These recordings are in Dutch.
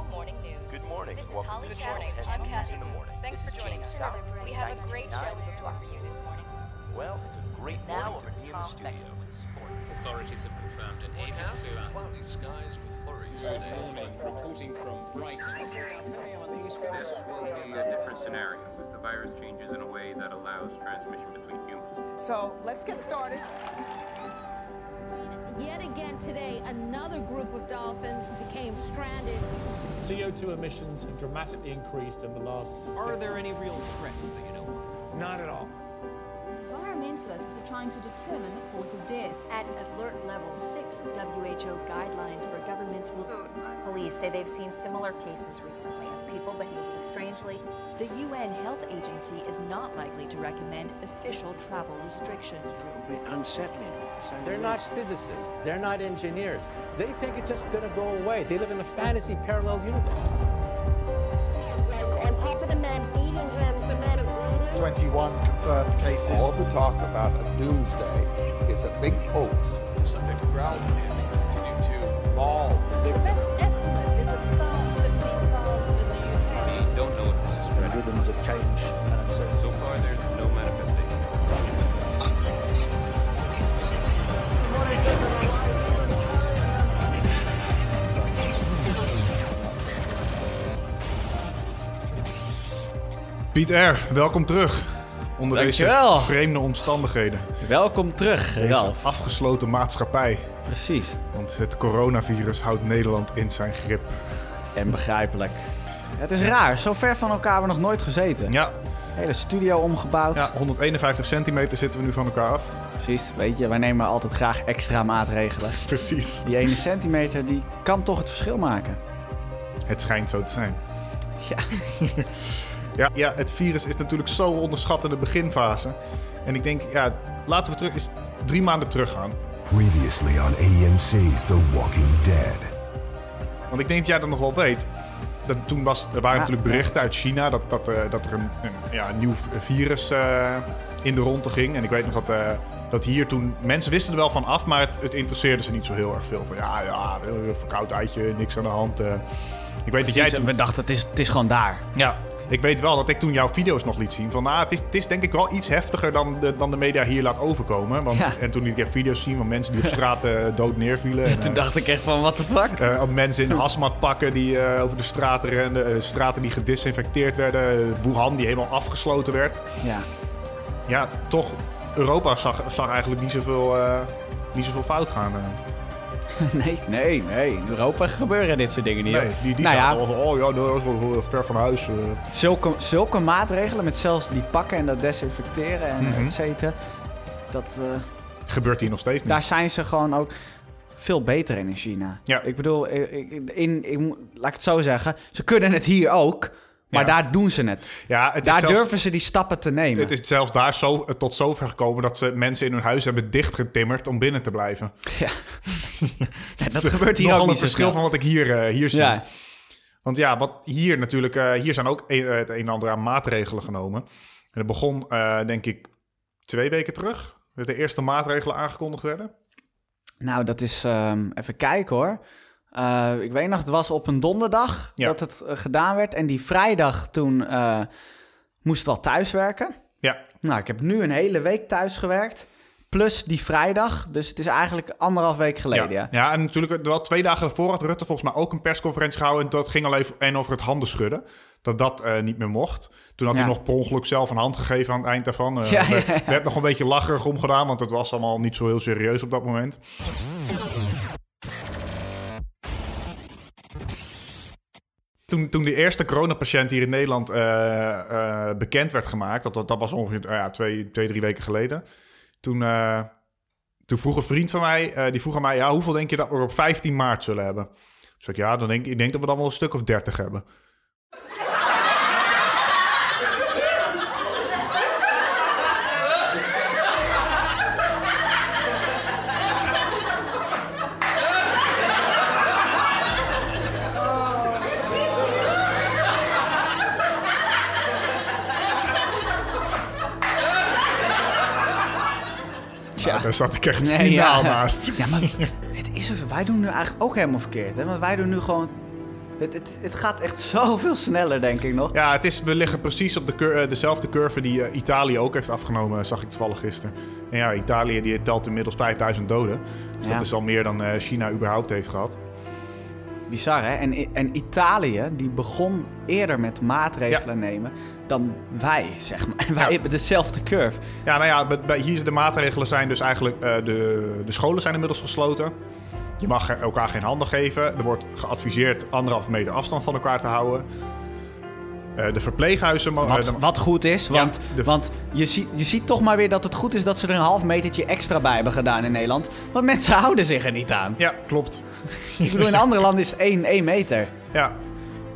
WHO Morning News. Good morning. This is Welcome Holly to Chapman. Channel 10 I'm News Kathy. in the morning. Thanks This for joining James us. Scott. We have a great show in 99 store for you this morning. Well, it's a great Now morning to be in the studio. Beckett with sports. Authorities have confirmed an avian Forecast flu outbreak. cloudy skies with flurries Good today. morning, reporting from Brighton. This will be a different scenario if the virus changes in a way that allows transmission between humans. So let's get started. Yet again today, another group of dolphins became stranded. CO2 emissions have dramatically increased in the last. Are there any real threats that you know? Not at all. Environmentalists trying to determine the cause of death. At alert level 6 WHO guidelines for governments will... Police say they've seen similar cases recently of people behaving strangely. The UN Health Agency is not likely to recommend official travel restrictions. It will be unsettling. They're not physicists. They're not engineers. They think it's just going to go away. They live in a fantasy parallel universe. 21 confirmed cases. All the talk about a doomsday is a big hoax. The subject ground and they continue to maul the The best estimate is about 15,000 in the UK. We don't know if this is spreading. Rhythms of change. And so So Piet R., welkom terug. Onder Dankjewel. deze vreemde omstandigheden. Welkom terug, Deze Ralf. afgesloten maatschappij. Precies. Want het coronavirus houdt Nederland in zijn grip. En begrijpelijk. Het is raar, zo ver van elkaar hebben we nog nooit gezeten. Ja, Hele studio omgebouwd. ja 151 centimeter zitten we nu van elkaar af. Precies, weet je, wij nemen altijd graag extra maatregelen. Precies. Die ene centimeter, die kan toch het verschil maken. Het schijnt zo te zijn. Ja. Ja, ja, het virus is natuurlijk zo onderschat in de beginfase. En ik denk, ja, laten we terug, eens drie maanden terug gaan. Previously on AMC's The Walking Dead. Want ik denk dat jij dat nog wel weet. Dat toen was, er waren Ja, natuurlijk berichten uit China dat, dat, eh, dat er een, een, ja, een nieuw virus eh, in de ronde ging. En ik weet nog dat, eh, dat hier toen... Mensen wisten er wel van af, maar het, het interesseerde ze niet zo heel erg veel. Van ja, ja, een verkoud eitje, niks aan de hand. eh. Ik weet dat jij toen... en we dachten, het is, het is gewoon daar. Ja, ik weet wel dat ik toen jouw video's nog liet zien. Van, nou, het is, het is denk ik wel iets heftiger dan de, dan de media hier laat overkomen. Want, Ja. En toen liet ik video's zien van mensen die op straat eh, dood neervielen. En, Toen dacht ik echt van, what the fuck? eh, mensen in hazmatpakken die eh, over de straten renden. straten die gedisinfecteerd werden. Wuhan die helemaal afgesloten werd. Ja. Ja, toch, Europa zag, zag eigenlijk niet zoveel, niet zoveel fout gaan. Nee, nee, nee. In Europa gebeuren dit soort dingen niet. Nee, die, die nou ja, al van, oh ja, dat is wel wel ver van huis. eh. zulke, zulke maatregelen met zelfs die pakken en dat desinfecteren en Mhm. et cetera. Dat, eh, Gebeurt hier nog steeds niet. daar zijn ze gewoon ook veel beter in in China. Ja. Ik bedoel, in, moet- laat ik het zo zeggen. Ze kunnen het hier ook, maar Ja. daar doen ze het. ja, het Daar zelfs- durven ze die stappen te nemen. Het is zelfs daar zo, tot zover gekomen dat ze mensen in hun huis hebben dichtgetimmerd om binnen te blijven. Ja. Dat gebeurt hier ook een niet zo verschil van wat ik hier, eh, hier zie. Ja. Want ja, wat hier natuurlijk, eh, hier zijn ook een, het een en ander aan maatregelen genomen. En dat begon, eh, denk ik, twee weken terug. Dat de eerste maatregelen aangekondigd werden. Nou, dat is... ehm, even kijken hoor. Eh, ik weet nog, het was op een donderdag Ja. dat het eh, gedaan werd. En die vrijdag toen eh moest wel thuiswerken. Ja, Nou, ik heb nu een hele week thuis gewerkt. Plus die vrijdag. Dus het is eigenlijk anderhalf week geleden. ja. Ja. en natuurlijk wel twee dagen daarvoor had Rutte volgens mij ook een persconferentie gehouden. En dat ging alleen en over het handen schudden. Dat dat niet meer mocht. Toen had Ja. hij nog per ongeluk zelf een hand gegeven aan het eind daarvan. Eh, Ja, werd, werd nog een beetje lacherig omgedaan, want het was allemaal niet zo heel serieus op dat moment. Toen, toen de eerste coronapatiënt hier in Nederland eh, eh, bekend werd gemaakt, dat, dat, was ongeveer nou ja, twee, twee, drie weken geleden. Toen, eh, toen vroeg een vriend van mij, die vroeg aan mij, ja, hoeveel denk je dat we op 15 maart zullen hebben? Dus ik, ja, dan denk, ik denk dat we dan wel een stuk of 30 hebben. Daar zat ik echt Nee, finaal ja. naast. Ja, maar het is er, wij doen nu eigenlijk ook helemaal verkeerd. Hè? Want wij doen nu gewoon Het, het, het gaat echt zoveel sneller, denk ik nog. Ja, het is, we liggen precies op de cur- eh, dezelfde curve die eh, Italië ook heeft afgenomen, zag ik toevallig gisteren. En ja, Italië die telt inmiddels 5000 doden. Dus Ja. dat is al meer dan eh, China überhaupt heeft gehad. Bizar, hè? En, en Italië, die begon eerder met maatregelen nemen dan wij, zeg maar. En wij hebben dezelfde curve. Ja, nou ja, hier de maatregelen zijn dus eigenlijk... eh, de, de scholen zijn inmiddels gesloten. Je mag elkaar geen handen geven. Er wordt geadviseerd anderhalf meter afstand van elkaar te houden. Eh, de verpleeghuizen... Wat, eh, de- wat goed is, want, de- want je, ziet, je ziet toch maar weer dat het goed is dat ze er een half metertje extra bij hebben gedaan in Nederland. Want mensen houden zich er niet aan. Ja, klopt. Ik bedoel, in andere landen is het 1, 1 meter. Ja.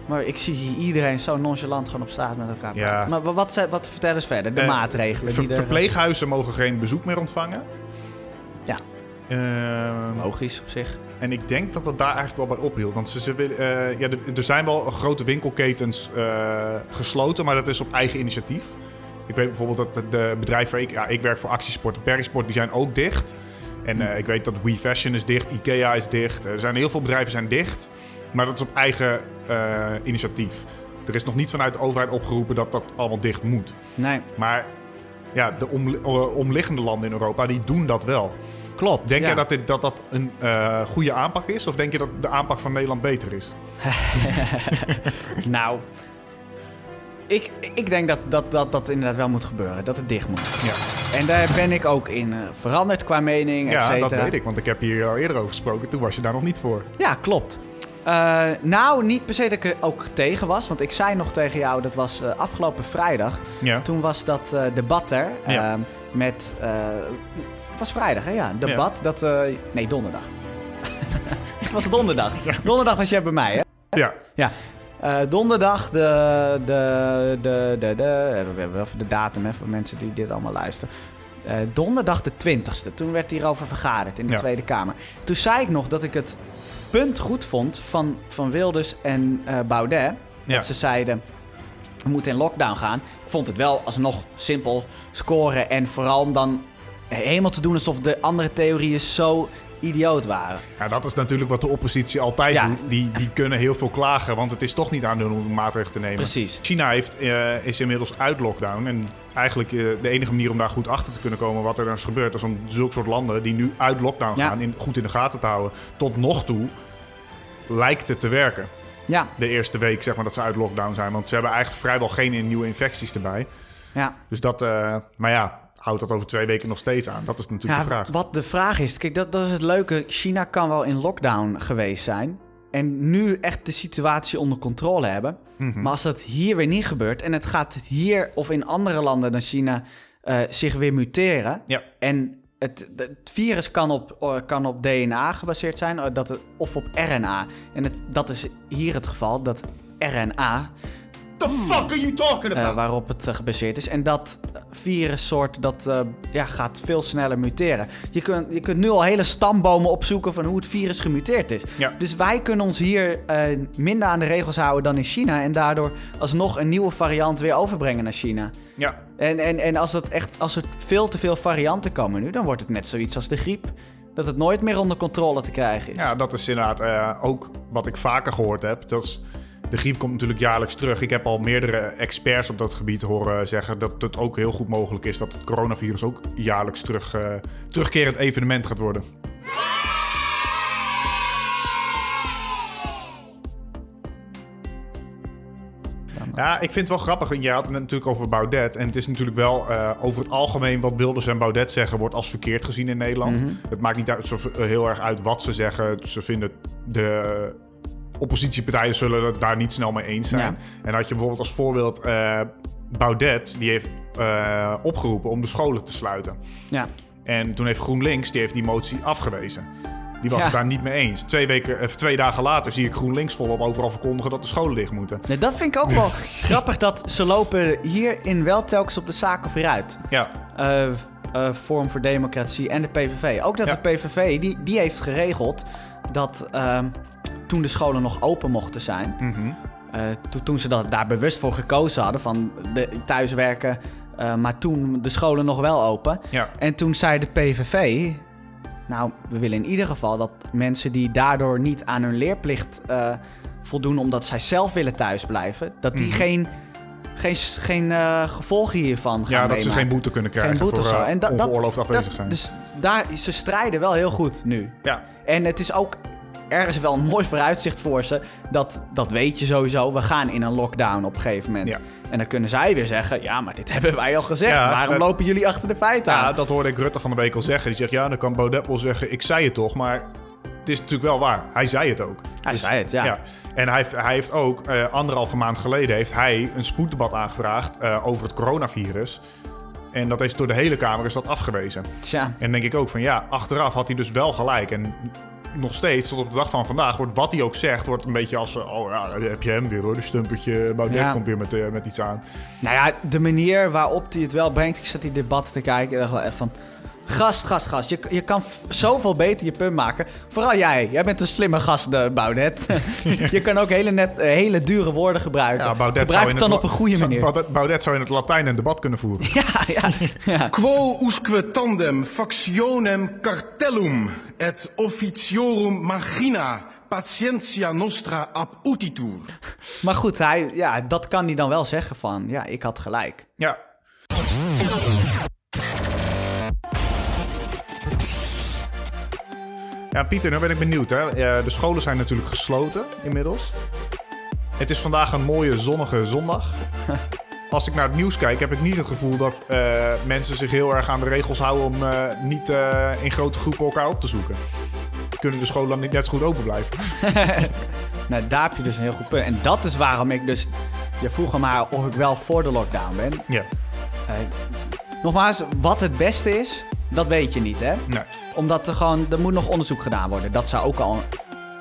Maar ik zie hier iedereen zo nonchalant gewoon op straat met elkaar praten. Ja. Maar wa- wat, wat vertel eens verder, de Eh, maatregelen. ver- die er, verpleeghuizen mogen geen bezoek meer ontvangen. Ja. Ehm, Logisch op zich. En ik denk dat dat daar eigenlijk wel bij ophield. Want ze, ze willen, eh, ja, er- zijn wel grote winkelketens eh, gesloten, maar dat is op eigen initiatief. Ik weet bijvoorbeeld dat de- de bedrijven ik, ja, ik werk voor Actiesport en Perisport, die zijn ook dicht. En eh, ik weet dat We Fashion is dicht, Ikea is dicht. Er zijn heel veel bedrijven zijn dicht, maar dat is op eigen initiatief. Er is nog niet vanuit de overheid opgeroepen dat dat allemaal dicht moet. Nee. Maar ja, de eh, omliggende landen in Europa, die doen dat wel. Klopt. Denk ja. jij dat, dit, dat dat een eh, goede aanpak is? Of denk je dat de aanpak van Nederland beter is? nou, ik, ik denk dat, dat, dat dat inderdaad wel moet gebeuren. Dat het dicht moet. Ja. En daar ben ik ook in eh, veranderd qua mening, et Ja, dat weet ik, want ik heb hier al eerder over gesproken. Toen was je daar nog niet voor. Ja, klopt. Eh, nou, niet per se dat ik er ook tegen was. Want ik zei nog tegen jou, dat was afgelopen vrijdag. Ja. Toen was dat debat er. Ja. ehm, met... eh, het was vrijdag, hè? Ja, debat. Dat, eh, nee, donderdag. het was donderdag. Donderdag was jij bij mij, hè? Ja. Ja. Eh, donderdag, de, de, de, de, de, we hebben even de datum hè, voor mensen die dit allemaal luisteren. Eh, donderdag de 20ste, toen werd hierover vergaderd in de Ja. Tweede Kamer. Toen zei ik nog dat ik het punt goed vond van, van Wilders en eh, Baudet. Ja. Dat ze zeiden, we moeten in lockdown gaan. Ik vond het wel alsnog simpel scoren. En vooral om dan helemaal te doen alsof de andere theorieën zo idioot waren. Ja, dat is natuurlijk wat de oppositie altijd Ja. doet. Die, die kunnen heel veel klagen, want het is toch niet aan hun om maatregelen te nemen. Precies. China heeft, eh, is inmiddels uit lockdown. En eigenlijk eh, de enige manier om daar goed achter te kunnen komen wat er dan is gebeurd... is om zulke soort landen die nu uit lockdown Ja. gaan in, goed in de gaten te houden. Tot nog toe lijkt het te werken. Ja. De eerste week zeg maar dat ze uit lockdown zijn. Want ze hebben eigenlijk vrijwel geen nieuwe infecties erbij. Ja. Dus dat, eh, maar ja, houdt dat over twee weken nog steeds aan? Dat is natuurlijk Ja, de vraag. wat de vraag is, kijk, dat, dat is het leuke. China kan wel in lockdown geweest zijn. En nu echt de situatie onder controle hebben. Mhm. Maar als dat hier weer niet gebeurt. en het gaat hier of in andere landen dan China. eh, zich weer muteren. Ja. En het, het virus kan op, eh, kan op DNA gebaseerd zijn. eh, Dat het, of op RNA. En het, dat is hier het geval. Dat RNA. The fuck are you talking eh, waarop het eh, gebaseerd is. En dat virussoort dat, eh, ja, gaat veel sneller muteren. Je kunt, je kunt nu al hele stambomen opzoeken van hoe het virus gemuteerd is. Ja. Dus wij kunnen ons hier minder aan de regels houden dan in China. En daardoor alsnog een nieuwe variant weer overbrengen naar China. Ja. En, en, en als, dat echt, als er veel te veel varianten komen nu, dan wordt het net zoiets als de griep. Dat het nooit meer onder controle te krijgen is. Ja, dat is inderdaad ook wat ik vaker gehoord heb. Dat is, de griep komt natuurlijk jaarlijks terug. Ik heb al meerdere experts op dat gebied horen zeggen dat het ook heel goed mogelijk is dat het coronavirus ook jaarlijks terug, eh, terugkerend evenement gaat worden. Ja, ik vind het wel grappig. Je had het natuurlijk over Baudet. En het is natuurlijk wel eh, over het algemeen wat Wilders en Baudet zeggen... wordt als verkeerd gezien in Nederland. Mhm. Het maakt niet uit, zo, heel erg uit wat ze zeggen. Ze vinden de oppositiepartijen zullen het daar niet snel mee eens zijn. Ja. En had je bijvoorbeeld als voorbeeld eh, Baudet... die heeft eh, opgeroepen om de scholen te sluiten. Ja. En toen heeft GroenLinks die, heeft die motie afgewezen. Die was Ja. het daar niet mee eens. Twee, weken, of twee dagen later zie ik GroenLinks volop overal verkondigen dat de scholen dicht moeten. Nee, dat vind ik ook wel grappig dat ze lopen hierin wel telkens op de zaken vooruit. Ja. Eh, eh, Forum voor Democratie en de PVV. Ook dat Ja. de PVV, die, die heeft geregeld dat ehm, toen de scholen nog open mochten zijn... Mhm. eh, to- toen ze dat, daar bewust voor gekozen hadden van de, thuiswerken... eh, maar toen de scholen nog wel open. Ja. En toen zei de PVV... Nou, we willen in ieder geval dat mensen die daardoor niet aan hun leerplicht eh, voldoen omdat zij zelf willen thuisblijven, dat die Mhm. geen, geen, geen gevolgen hiervan gaan Ja, dat ze geen boete kunnen krijgen Geen boete voor of zo. En dat- dat- ongeoorloofd afwezig dat- zijn. Dus daar, ze strijden wel heel goed nu. Ja. En het is ook ergens wel een mooi vooruitzicht voor ze. Dat, dat weet je sowieso. We gaan in een lockdown op een gegeven moment. Ja. En dan kunnen zij weer zeggen... Ja, maar dit hebben wij al gezegd. Ja, Waarom dat- lopen jullie achter de feiten Ja, aan? dat hoorde ik Rutte van de week al zeggen. Die zegt, ja, dan kan Baudet wel zeggen, ik zei het toch, maar het is natuurlijk wel waar. Hij zei het ook. Hij zei het, ja. En hij heeft, hij heeft ook, eh, anderhalve maand geleden, heeft hij een spoeddebat aangevraagd eh, over het coronavirus. En dat is door de hele Kamer is dat afgewezen. Tja. En denk ik ook van, ja, achteraf had hij dus wel gelijk. En nog steeds, tot op de dag van vandaag, wordt wat hij ook zegt, wordt een beetje als, oh ja, heb je hem weer hoor, de stumpertje, Baudet Ja. komt weer met, eh, met iets aan. Nou ja, de manier waarop hij het wel brengt. Ik zat die debatten te kijken. Ik dacht wel echt van... Gast, gast, gast. Je, je kan zoveel beter je punt maken. Vooral jij. Jij bent een slimme gast, eh, Baudet. je kan ook hele, net, eh, hele dure woorden gebruiken. Ja, Baudet Gebruik zou het in dan op een goede manier. Baudet, Baudet zou in het Latijn een debat kunnen voeren. Quo usque tandem factionem cartellum et officiorum magina patientia nostra ab utitur. Maar goed, hij, ja, dat kan hij dan wel zeggen van... Ja, ik had gelijk. Ja. Ja, Pieter, nu ben ik benieuwd. Hè? De scholen zijn natuurlijk gesloten inmiddels. Het is vandaag een mooie zonnige zondag. Als ik naar het nieuws kijk, heb ik niet het gevoel dat eh, mensen zich heel erg aan de regels houden om eh, niet eh, in grote groepen elkaar op te zoeken. Kunnen de scholen dan niet net zo goed open blijven? Nou, daar heb je dus een heel goed punt. En dat is waarom ik dus... Je vroeg me maar of ik wel voor de lockdown ben. Ja. Nogmaals, wat het beste is, dat weet je niet, hè? Nee. Omdat er gewoon... Er moet nog onderzoek gedaan worden. Dat zou ook al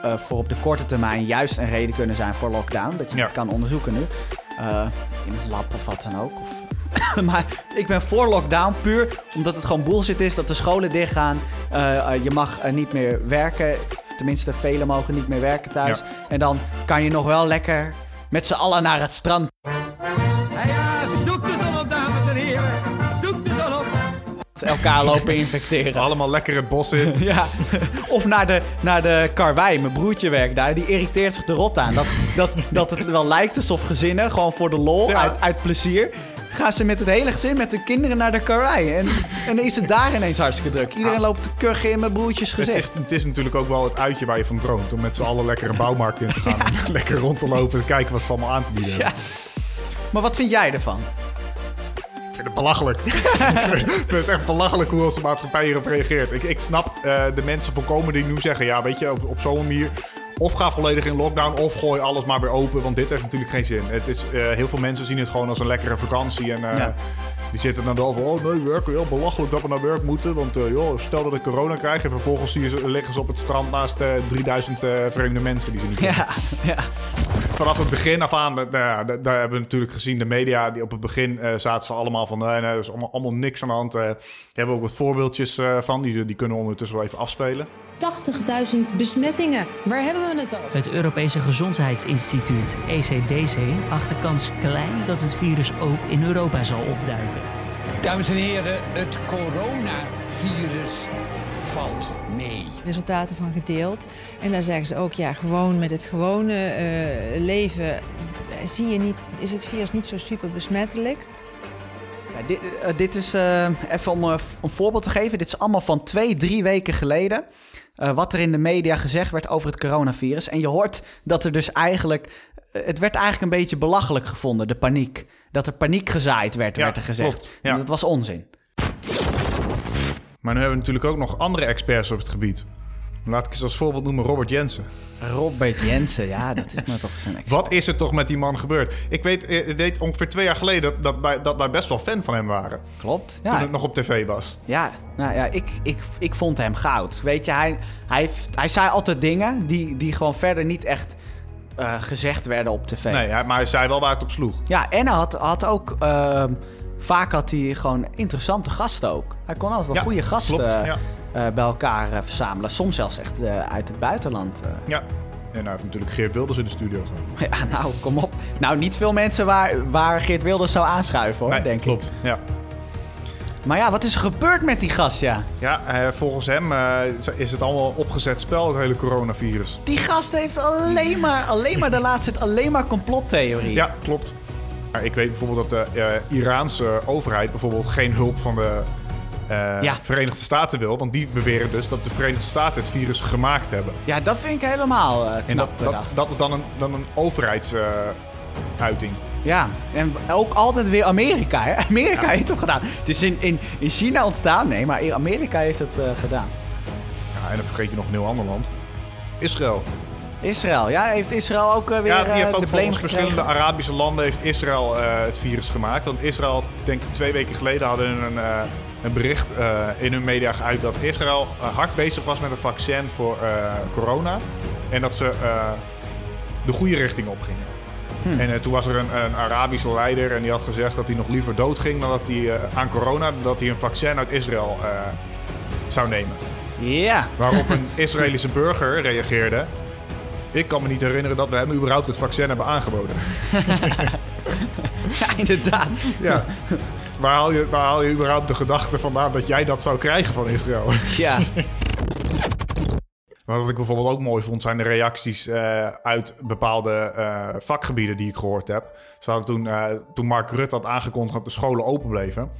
eh, voor op de korte termijn juist een reden kunnen zijn voor lockdown. Dat je Ja. het kan onderzoeken nu. Eh, in een lab of wat dan ook. Of maar ik ben voor lockdown puur omdat het gewoon bullshit is dat de scholen dichtgaan. Eh, je mag niet meer werken. Tenminste, velen mogen niet meer werken thuis. Ja. En dan kan je nog wel lekker met z'n allen naar het strand. Elkaar lopen infecteren. Allemaal lekker het bos in. Ja, of naar de, naar de karwei. Mijn broertje werkt daar. Die irriteert zich de rot aan. Dat, dat, dat het wel lijkt alsof gezinnen, gewoon voor de lol, Ja. uit, uit plezier... gaan ze met het hele gezin, met hun kinderen naar de karwei. En, en dan is het daar ineens hartstikke druk. Iedereen loopt te kuchen in mijn broertjes Het gezicht. is, het is natuurlijk ook wel het uitje waar je van droomt. Om met z'n allen lekker een bouwmarkt in te gaan. En lekker rond te lopen en kijken wat ze allemaal aan te bieden hebben. Maar wat vind jij ervan? Vind het belachelijk. ik vind het echt belachelijk hoe onze maatschappij hierop reageert. Ik, ik snap eh, de mensen volkomen die nu zeggen... ja, weet je, op, op zo'n manier... of ga volledig in lockdown of gooi alles maar weer open. Want dit heeft natuurlijk geen zin. Het is, eh, heel veel mensen zien het gewoon als een lekkere vakantie. En eh. Die zitten dan wel van... oh nee, werken, heel belachelijk dat we naar werk moeten. Want eh, joh, stel dat ik corona krijg... en vervolgens zie je ze, liggen ze op het strand naast eh, 3000 eh, vreemde mensen die ze niet kennen. Ja, ja. Vanaf het begin af aan, nou ja, da- daar hebben we natuurlijk gezien, de media, die op het begin eh, zaten ze allemaal van, nee, nee, er is allemaal, allemaal niks aan de hand. Eh, daar hebben we ook wat voorbeeldjes eh, van, die, die kunnen we ondertussen wel even afspelen. 80.000 besmettingen. Waar hebben we het over? Het Europese Gezondheidsinstituut, ECDC, acht de kans klein dat het virus ook in Europa zal opduiken. Dames en heren, het coronavirus valt mee. resultaten van gedeeld. En daar zeggen ze ook, ja, gewoon met het gewone eh, leven zie je niet, is het virus niet zo super besmettelijk. Ja, dit, eh, dit is, eh, even om eh, een voorbeeld te geven, dit is allemaal van twee, drie weken geleden. Wat er in de media gezegd werd over het coronavirus. En je hoort dat er dus eigenlijk, het werd eigenlijk een beetje belachelijk gevonden, de paniek. Dat er paniek gezaaid werd, Ja, werd er gezegd. klopt, ja. En dat was onzin. Maar nu hebben we natuurlijk ook nog andere experts op het gebied. Laat ik eens als voorbeeld noemen Robert Jensen. Robert Jensen, ja, dat is maar toch zo'n expert. Wat is er toch met die man gebeurd? Ik weet, eh, het deed ongeveer twee jaar geleden dat, dat, wij, dat wij best wel fan van hem waren. Klopt, Toen ja. het nog op tv was. Ja, nou ja, ik, ik, ik vond hem goud. Weet je, hij, hij, hij zei altijd dingen die, die gewoon verder niet echt eh, gezegd werden op tv. Nee, maar hij zei wel waar het op sloeg. Ja, en hij had, had ook... ehm, vaak had hij gewoon interessante gasten ook. Hij kon altijd wel Ja, goede gasten klopt, ja. Eh, bij elkaar eh, verzamelen. Soms zelfs echt eh, uit het buitenland. Ja. En hij heeft natuurlijk Geert Wilders in de studio gehad. Ja, nou, kom op. Nou, niet veel mensen waar, waar Geert Wilders zou aanschuiven, hoor, Nee, denk klopt. ik. Ja. Maar ja, wat is er gebeurd met die gast, ja? Ja, volgens hem is het allemaal opgezet spel, het hele coronavirus. Die gast heeft alleen maar, alleen maar de laatste tijd alleen maar complottheorieën. Ja, klopt. Maar ik weet bijvoorbeeld dat de eh, Iraanse overheid bijvoorbeeld geen hulp van de eh, Ja. Verenigde Staten wil. Want die beweren dus dat de Verenigde Staten het virus gemaakt hebben. Ja, dat vind ik helemaal En knap dat, dat, is dan een, dan een overheidsuiting. Ja, en ook altijd weer Amerika. Hè? Amerika heeft het gedaan. Het is in, in, in China ontstaan, nee, maar Amerika heeft het eh, gedaan. ja, en dan vergeet je nog een heel ander land. Israël. Israël, ja, heeft Israël ook weer Ja, die heeft ook volgens verschillende? Arabische landen heeft Israël het virus gemaakt. Want Israël, denk ik twee weken geleden, hadden een, een bericht eh, in hun media geuit dat Israël eh, hard bezig was met een vaccin voor eh, corona. En dat ze de goede richting opgingen. Hm. En toen was er een, een Arabische leider en die had gezegd dat hij nog liever doodging dan dat hij aan corona, dat hij een vaccin uit Israël zou nemen. Ja. Waarop een Israëlische burger reageerde. Ik kan me niet herinneren dat we hem überhaupt het vaccin hebben aangeboden. Ja, inderdaad. Ja. Waar haal, je, waar haal je überhaupt de gedachte vandaan dat jij dat zou krijgen van Israël? Ja. Wat ik bijvoorbeeld ook mooi vond, zijn de reacties eh, uit bepaalde eh, vakgebieden die ik gehoord heb. Ze hadden toen, eh, toen Mark Rutte had aangekondigd dat de scholen open bleven.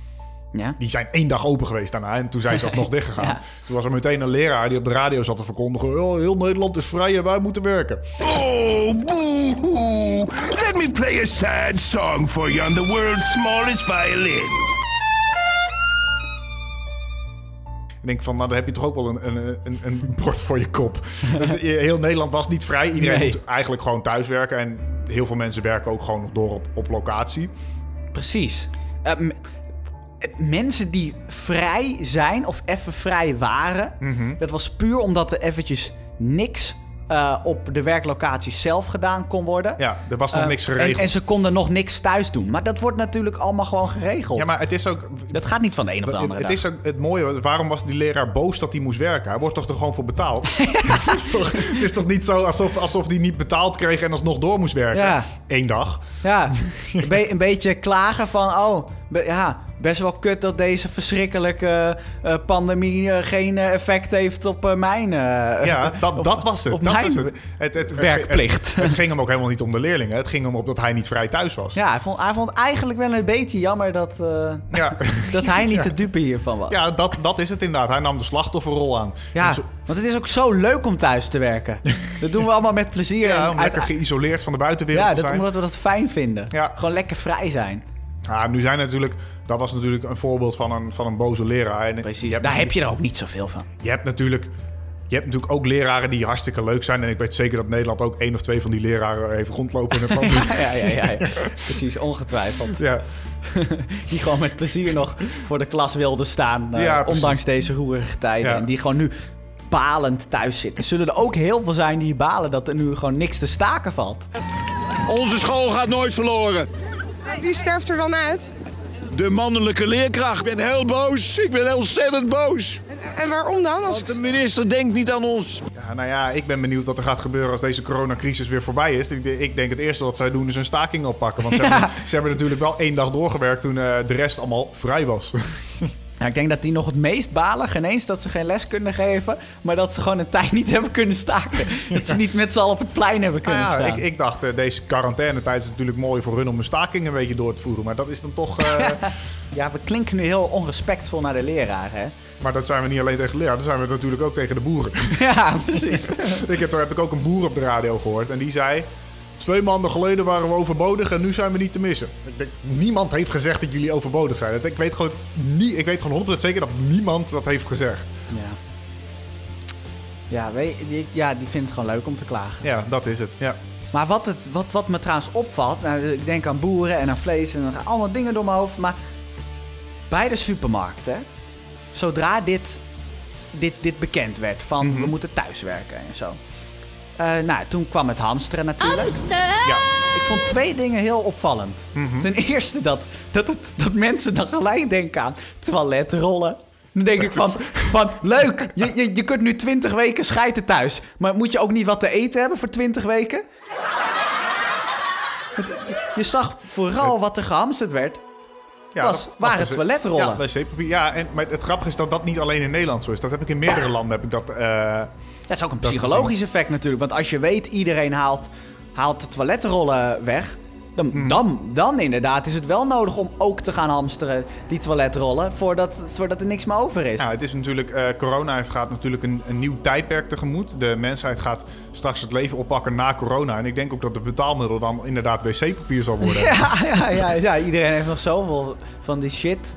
Ja. Die zijn één dag open geweest daarna en toen zijn ze alsnog dichtgegaan. Ja. Toen was er meteen een leraar die op de radio zat te verkondigen... "Oh, heel Nederland is vrij en wij moeten werken. Oh, boo-hoo! Let me play a sad song for you on the world's smallest violin. Ik denk van, nou dan heb je toch ook wel een, een, een, een bord voor je kop. Heel Nederland was niet vrij. Iedereen Nee. moet eigenlijk gewoon thuiswerken. En heel veel mensen werken ook gewoon nog door op, op locatie. Precies. Eh, mensen die vrij zijn of even vrij waren, Mhm. dat was puur omdat er eventjes niks eh, op de werklocatie zelf gedaan kon worden. Ja, er was nog Eh, niks geregeld. en ze konden nog niks thuis doen. Maar dat wordt natuurlijk allemaal gewoon geregeld. Ja, maar het is ook... Dat gaat niet van de een op de andere het dag. is ook het mooie. Waarom was die leraar boos dat hij moest werken? Hij wordt toch er gewoon voor betaald? het, is toch, het is toch niet zo alsof, alsof hij niet betaald kreeg en alsnog door moest werken? Ja. Eén dag. Ja, een, be- een beetje klagen van, oh, ja, best wel kut dat deze verschrikkelijke eh, pandemie eh, geen eh, effect heeft op eh, mijn... eh, Ja, dat, op- dat was het. Op dat mijn is het. Het, het, werkplicht. Het, het ging hem ook helemaal niet om de leerlingen. Het ging hem op dat hij niet vrij thuis was. Ja, hij vond, hij vond eigenlijk wel een beetje jammer dat, eh, Ja. dat hij niet Ja. de dupe hiervan was. Ja, dat, dat is het inderdaad. Hij nam de slachtofferrol aan. Ja, Dus- want het is ook zo leuk om thuis te werken. Dat doen we allemaal met plezier. ja, En om uit- lekker geïsoleerd van de buitenwereld ja te dat, zijn. omdat we dat fijn vinden. Ja. Gewoon lekker vrij zijn. Ja, nu zijn natuurlijk... Dat was natuurlijk een voorbeeld van een, van een boze leraar. En Precies, hebt daar heb je er ook niet zoveel van. Je hebt natuurlijk... Je hebt natuurlijk ook leraren die hartstikke leuk zijn. En ik weet zeker dat Nederland ook één of twee van die leraren heeft rondlopen in het land. ja, ja, ja, ja. Precies, ongetwijfeld. Ja. Die gewoon met plezier nog voor de klas wilden staan. eh, Ja, ondanks deze roerige tijden. Ja. En die gewoon nu balend thuis zitten. Zullen er ook heel veel zijn die balen dat er nu gewoon niks te staken valt. Onze school gaat nooit verloren. Wie sterft er dan uit? De mannelijke leerkracht. Ik ben heel boos. Ik ben ontzettend boos. En waarom dan? Als... Want de minister denkt niet aan ons. Ja, nou ja, ik ben benieuwd wat er gaat gebeuren als deze coronacrisis weer voorbij is. Ik, ik denk het eerste wat zij doen is een staking oppakken. Want ze, hebben, ze hebben natuurlijk wel één dag doorgewerkt toen eh, de rest allemaal vrij was. Ja, ik denk dat die nog het meest balen. Geen eens dat ze geen les kunnen geven. Maar dat ze gewoon een tijd niet hebben kunnen staken. dat ze niet met z'n allen op het plein hebben kunnen Nou ja, staan. ik, ik dacht, eh, deze quarantainetijd is natuurlijk mooi voor hun om een staking een beetje door te voeren. Maar dat is dan toch... eh, Ja, we klinken nu heel onrespectvol naar de leraar, hè? maar dat zijn we niet alleen tegen de leraar, dat zijn we natuurlijk ook tegen de boeren. Ja, precies. ik heb, toen heb ik ook een boer op de radio gehoord en die zei... Twee maanden geleden waren we overbodig en nu zijn we niet te missen. Ik denk, niemand heeft gezegd dat jullie overbodig zijn. Ik weet gewoon, niet, ik weet gewoon 100% zeker dat niemand dat heeft gezegd. Ja. Ja, weet, die, ja, die vindt het gewoon leuk om te klagen. Ja, dat is het. Ja. Maar wat, het, wat, wat me trouwens opvalt, nou, ik denk aan boeren en aan vlees en gaan allemaal dingen door mijn hoofd, maar bij de supermarkt, hè, zodra dit, dit, dit bekend werd van we moeten thuiswerken en zo. Eh, nou, toen kwam het hamsteren natuurlijk. Ja. Ik vond twee dingen heel opvallend. Ten eerste dat, dat, het, dat mensen dan gelijk denken aan toiletrollen. Dan denk ik van, van leuk, je, je, je kunt nu 20 weken schijten thuis. Maar moet je ook niet wat te eten hebben voor 20 weken? Het- je zag vooral wat er gehamsterd werd. Ja, was, dat- dat toiletrollen. Ja, wc-papier. Ja, en, maar het grappige is dat dat niet alleen in Nederland zo is. Dat heb ik in meerdere landen. Heb ik dat, eh, Ja, het is ook een dat psychologisch effect natuurlijk. Want als je weet, iedereen haalt, haalt de toiletrollen weg. Dan, Hmm. dan, dan inderdaad is het wel nodig om ook te gaan hamsteren, die toiletrollen, voordat, voordat er niks meer over is. Ja, het is natuurlijk, eh, corona heeft- gaat natuurlijk een, een nieuw tijdperk tegemoet. De mensheid gaat straks het leven oppakken na corona. En ik denk ook dat de betaalmiddel dan inderdaad wc-papier zal worden. Ja, ja, ja, ja, iedereen heeft nog zoveel van die shit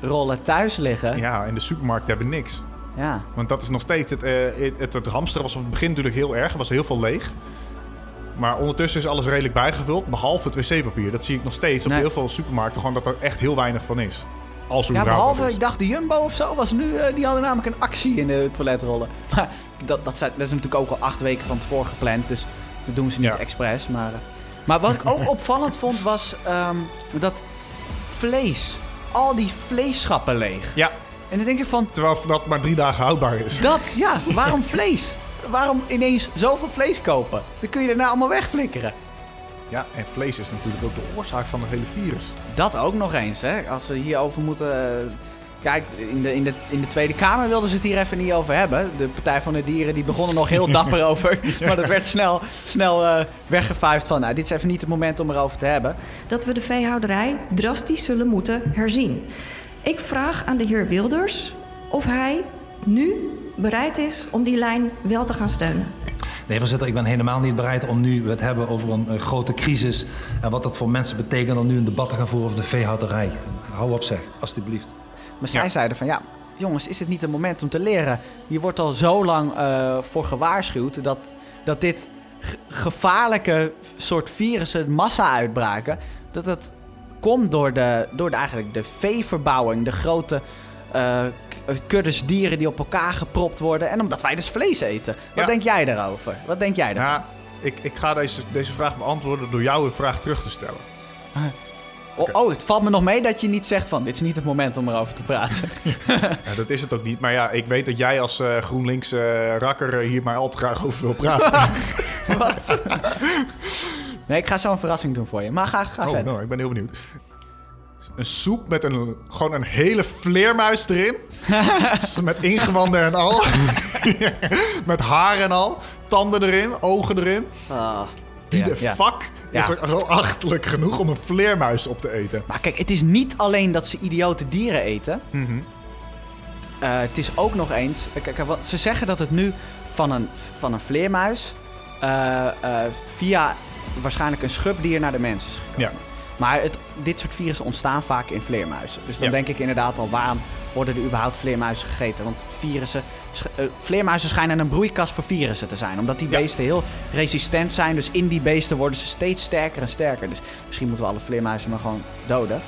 rollen thuis liggen. Ja, en de supermarkten hebben niks. Ja. Want dat is nog steeds... Het, eh, het, het, het hamsteren was op het begin natuurlijk heel erg. Er was heel veel leeg. Maar ondertussen is alles redelijk bijgevuld. Behalve het wc-papier. Dat zie ik nog steeds op Nee. heel veel supermarkten. Gewoon dat er echt heel weinig van is. Als Ja, behalve, ik dacht de Jumbo of zo was nu, eh, die hadden namelijk een actie in de toiletrollen. Maar dat, dat, zijn, dat is natuurlijk ook al acht weken van tevoren gepland, dus dat doen ze niet expres. Maar, eh. maar wat ik ook opvallend vond was ehm, dat vlees, al die vleesschappen leeg. Ja. En dan denk je van... Terwijl dat maar drie dagen houdbaar is. Dat, ja, waarom vlees? Waarom ineens zoveel vlees kopen? Dan kun je daarna allemaal wegflikkeren. Ja, en vlees is natuurlijk ook de oorzaak van het hele virus. Dat ook nog eens, hè. Als we hierover moeten... eh, Kijk, in de, in, de, in de Tweede Kamer wilden ze het hier even niet over hebben. De Partij van de Dieren die begonnen nog heel dapper over. Maar dat werd snel, snel eh weggevuifd van... Nou, dit is even niet het moment om erover te hebben. dat we de veehouderij drastisch zullen moeten herzien. Ik vraag aan de heer Wilders of hij nu bereid is om die lijn wel te gaan steunen. Nee, voorzitter, ik ben helemaal niet bereid om nu het hebben over een, grote crisis. En wat dat voor mensen betekent om nu een debat te gaan voeren over de veehouderij. Hou op zeg, alstublieft. Maar zij zeiden van ja, jongens, is het niet het moment om te leren? Hier wordt al zo lang eh, voor gewaarschuwd dat, dat dit ge- gevaarlijke soort virussen, massa uitbraken, dat het komt door, de, door de, eigenlijk de veeverbouwing, de grote eh, kuddes dieren die op elkaar gepropt worden en omdat wij dus vlees eten. Wat Ja. denk jij daarover? Wat denk jij daarover? Ja, ik, ik ga deze, deze vraag beantwoorden door jou een vraag terug te stellen. Oh, oh, het valt me nog mee dat je niet zegt van dit is niet het moment om erover te praten. Ja, dat is het ook niet. Maar ja, ik weet dat jij als eh, GroenLinks eh, rakker eh, hier maar al te graag over wil praten. nee, ik ga zo een verrassing doen voor je. Maar ga, ga oh, verder. nou, ik ben heel benieuwd. Een soep met een, gewoon een hele vleermuis erin. met ingewanden en al. met haar en al. Tanden erin, ogen erin. Wie Ja, de ja. fuck Ja. is er zo achterlijk genoeg om een vleermuis op te eten? Maar kijk, het is niet alleen dat ze idiote dieren eten. Mhm. Eh, het is ook nog eens. Kijk, wat, ze zeggen dat het nu van een, van een vleermuis. eh, eh, via waarschijnlijk een schubdier naar de mens is gekomen. Ja. Maar het, dit soort virussen ontstaan vaak in vleermuizen. Dus dan Ja. denk ik inderdaad al, waarom worden er überhaupt vleermuizen gegeten? Want virussen, eh, vleermuizen schijnen een broeikas voor virussen te zijn. Omdat die beesten heel resistent zijn. Dus in die beesten worden ze steeds sterker en sterker. Dus misschien moeten we alle vleermuizen maar gewoon doden.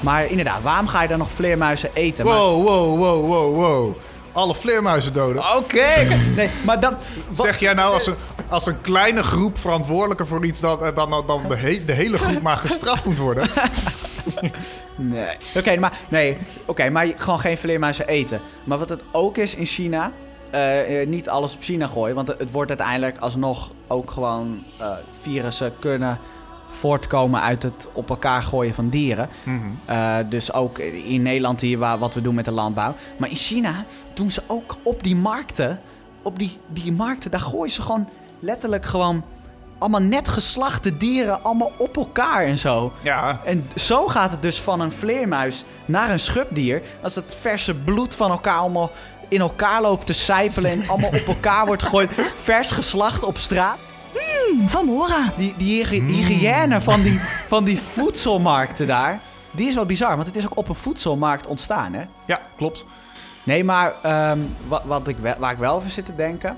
Maar inderdaad, waarom ga je dan nog vleermuizen eten? Maar- Wow, wow, wow, wow, wow. Alle vleermuizen doden. Oké. Nee, maar dan... Zeg jij nou als een, als een kleine groep verantwoordelijke voor iets... dat eh, dan, dan, dan de, he- de hele groep maar gestraft moet worden? Nee. Oké, maar, nee. Oké, maar gewoon geen vleermuizen eten. Maar wat het ook is in China... eh, eh, niet alles op China gooien. Want het, wordt uiteindelijk alsnog ook gewoon... virussen kunnen voortkomen uit het op elkaar gooien van dieren. Mhm. Eh, dus ook in Nederland hier, waar, wat we doen met de landbouw. Maar in China doen ze ook op die markten... Op die, die markten, daar gooien ze gewoon letterlijk gewoon... Allemaal net geslachte dieren, allemaal op elkaar en zo. Ja. En zo gaat het dus van een vleermuis naar een schubdier. Als het verse bloed van elkaar allemaal in elkaar loopt te sijpelen... en allemaal op elkaar wordt gegooid. Vers geslacht op straat. Van Mora. Die, die hygi- hygiëne van die, van die voedselmarkten daar... die is wel bizar, want het is ook op een voedselmarkt ontstaan, hè? Ja, klopt. Nee, maar ehm, wat, wat ik wel, waar ik wel over zit te denken...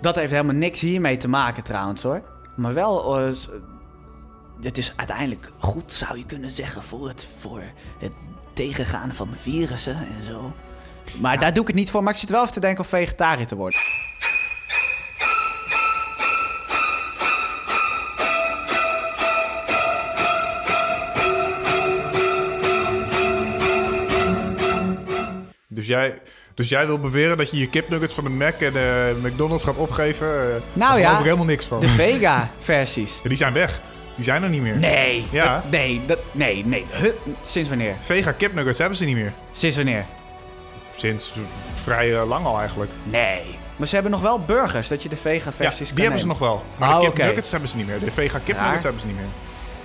dat heeft helemaal niks hiermee te maken trouwens, hoor. Maar wel... eh, s- het is uiteindelijk goed, zou je kunnen zeggen... voor het, voor het tegengaan van virussen en zo. Maar daar doe ik het niet voor. Maar ik zit wel even te denken om vegetariër te worden. Dus jij, dus jij wil beweren dat je je kipnuggets van de Mac en de McDonald's gaat opgeven? eh, Nou daar ja, ik helemaal niks van. de vega-versies. Ja, die zijn weg. Die zijn er niet meer. Nee. Ja. dat- nee, dat, nee, nee. Huh, sinds wanneer? Vega kipnuggets hebben ze niet meer. Sinds wanneer? Sinds eh, vrij eh, lang al eigenlijk. Nee. Maar ze hebben nog wel burgers, dat je de vega Ja, die hebben ze nog wel. Maar Oh, de kipnuggets hebben ze niet meer. De vega kipnuggets hebben ze niet meer.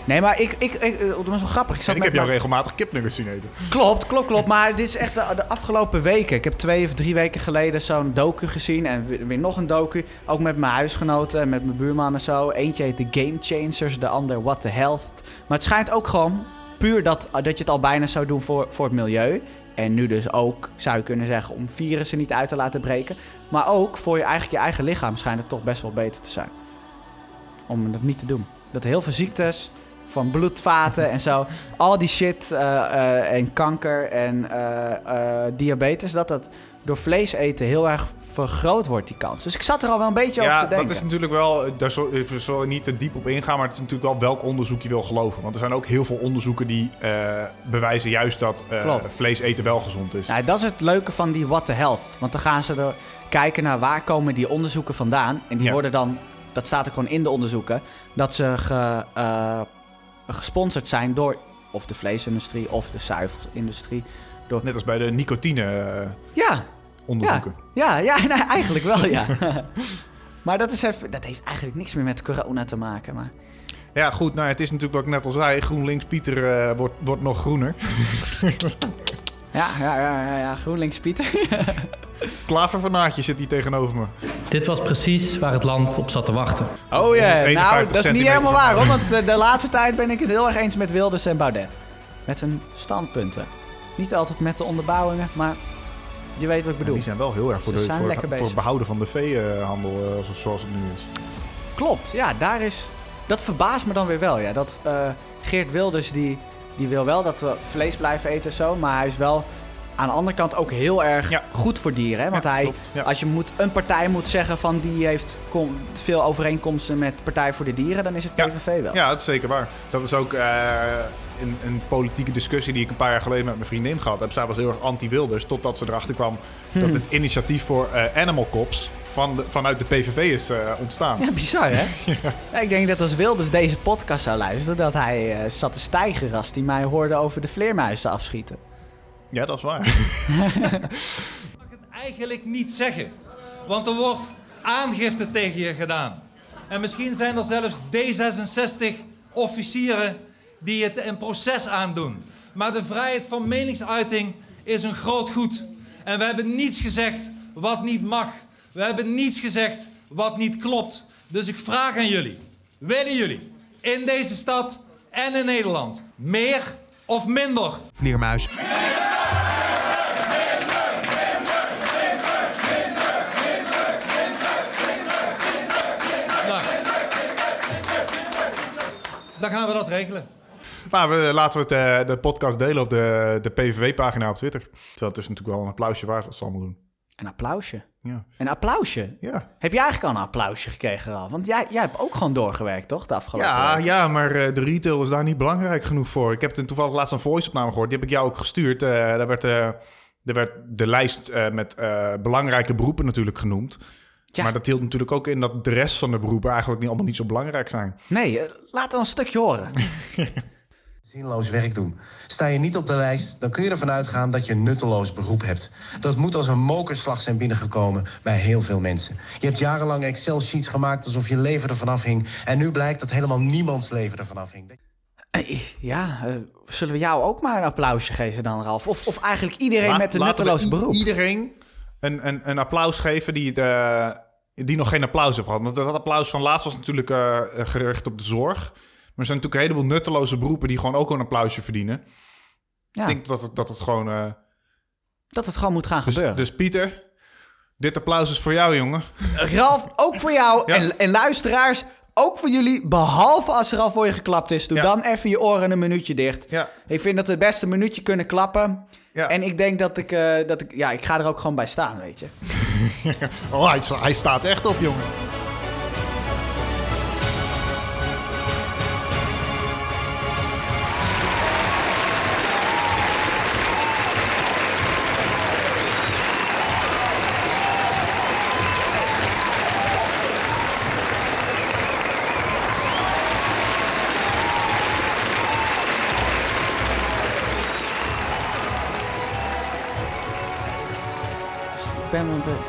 Nee, maar ik, ik, ik, eh, dat was wel grappig. Ik, zat En ik heb jou mijn- regelmatig kipnuggets zien eten. Klopt, klopt, klopt. Maar dit is echt de, de afgelopen weken. Ik heb twee of drie weken geleden zo'n docu gezien. En weer, weer nog een docu. Ook met mijn huisgenoten en met mijn buurman en zo. Eentje heet The Game Changers, de ander What the Health. Maar het schijnt ook gewoon puur dat, dat je het al bijna zou doen voor, voor het milieu. En nu dus ook, zou je kunnen zeggen, om virussen niet uit te laten breken. Maar ook voor je, eigenlijk je eigen lichaam schijnt het toch best wel beter te zijn. Om dat niet te doen. Dat heel veel ziektes van bloedvaten en zo. Al die shit eh, eh, en kanker en eh, diabetes. Dat dat door vlees eten heel erg vergroot wordt, die kans. Dus ik zat er al wel een beetje over Ja, te denken. dat is natuurlijk wel, daar zal we zullen niet te diep op ingaan, maar het is natuurlijk wel welk onderzoek je wil geloven. Want er zijn ook heel veel onderzoeken die bewijzen juist dat vlees eten wel gezond is. Nou, dat is het leuke van die What the Health. Want dan gaan ze er kijken naar waar komen die onderzoeken vandaan. En die Ja. worden dan, dat staat er gewoon in de onderzoeken, dat ze ge, gesponsord zijn door of de vleesindustrie of de zuivelindustrie. Door... Net als bij de nicotine eh, Ja, onderzoeken. Ja, ja, ja nee, eigenlijk wel, ja. maar dat, is even, dat heeft eigenlijk niks meer met corona te maken. Maar... Ja, goed, nou, het is natuurlijk wat ik net al zei. GroenLinks Pieter eh, wordt, wordt nog groener. Ja, ja, ja, ja, ja. GroenLinks Pieter. Klaver van Naatje zit hier tegenover me. Dit was precies waar het land op zat te wachten. Oh ja, nou, 51 dat is niet helemaal waar hoor. Want eh, de laatste tijd ben ik het heel erg eens met Wilders en Baudet. Met hun standpunten. Niet altijd met de onderbouwingen, maar je weet wat ik bedoel. Die zijn wel heel erg voor, de, voor, het, voor behouden van de veehandel eh, zo- zoals het nu is. Klopt, ja, daar is... Dat verbaast me dan weer wel, ja. Dat eh, Geert Wilders, die, die wil wel dat we vlees blijven eten en zo. Maar hij is wel aan de andere kant ook heel erg goed voor dieren. Hè? Want hij, klopt, ja. als je moet, een partij moet zeggen van die heeft kom, veel overeenkomsten met Partij voor de Dieren, dan is het PVV wel. Ja, dat is zeker waar. Dat is ook eh, een, een politieke discussie die ik een paar jaar geleden met mijn vriendin gehad heb. Zij was heel erg anti-Wilders, totdat ze erachter kwam dat Hmm. het initiatief voor eh, Animal Cops van de, vanuit de PVV is eh, ontstaan. Ja, bizar hè? Ja, ik denk dat als Wilders deze podcast zou luisteren, dat hij eh, zat te stijgen als hij mij hoorde over de vleermuizen afschieten. Ja, dat is waar. eigenlijk niet zeggen. Want er wordt aangifte tegen je gedaan. En misschien zijn er zelfs D66-officieren die het een proces aandoen. Maar de vrijheid van meningsuiting is een groot goed. En we hebben niets gezegd wat niet mag. We hebben niets gezegd wat niet klopt. Dus ik vraag aan jullie: willen jullie in deze stad en in Nederland meer of minder? Vleermuis. Nou, dan gaan we dat regelen. Maar we, laten we het, eh, de podcast delen op de, de PVV-pagina op Twitter. Dat is natuurlijk wel een applausje waard wat ze allemaal doen. Een applausje? Ja. Een applausje? Ja. Heb jij eigenlijk al een applausje gekregen, Ralf? Want jij, jij hebt ook gewoon doorgewerkt, toch, de afgelopen Ja, week? ja, maar eh, de retail is daar niet belangrijk genoeg voor. Ik heb toen toevallig laatst een voice-opname gehoord. Die heb ik jou ook gestuurd. Eh, daar, werd, eh, er werd de lijst met belangrijke beroepen natuurlijk genoemd. Maar dat hield natuurlijk ook in dat de rest van de beroepen eigenlijk niet, allemaal niet zo belangrijk zijn. Nee, laat dan een stukje horen. zinloos werk doen. Sta je niet op de lijst, dan kun je ervan uitgaan dat je een nutteloos beroep hebt. Dat moet als een mokerslag zijn binnengekomen bij heel veel mensen. Je hebt jarenlang Excel-sheets gemaakt alsof je leven ervan afhing. En nu blijkt dat helemaal niemands leven ervan afhing. Eh, Ja, eh, zullen we jou ook maar een applausje geven dan, Ralf? Of, of eigenlijk iedereen Laat- met een nutteloos beroep? Iedereen een, een, een applaus geven die, het, eh, die nog geen applaus heeft gehad. Want dat applaus van laatst was natuurlijk eh, gericht op de zorg. Maar er zijn natuurlijk een heleboel nutteloze beroepen die gewoon ook een applausje verdienen. Ja. Ik denk dat het, dat het gewoon... eh, Dat het gewoon moet gaan dus, gebeuren. dus Pieter, dit applaus is voor jou, jongen. Ralf, ook voor jou. Ja. En, en luisteraars, ook voor jullie. Behalve als er al voor je geklapt is. Doe Ja. dan even je oren een minuutje dicht. Ja. Ik vind dat we het best een minuutje kunnen klappen. Ja. En ik denk dat ik, eh, dat ik... Ja, ik ga er ook gewoon bij staan, weet je. Oh, hij, hij staat echt op, jongen.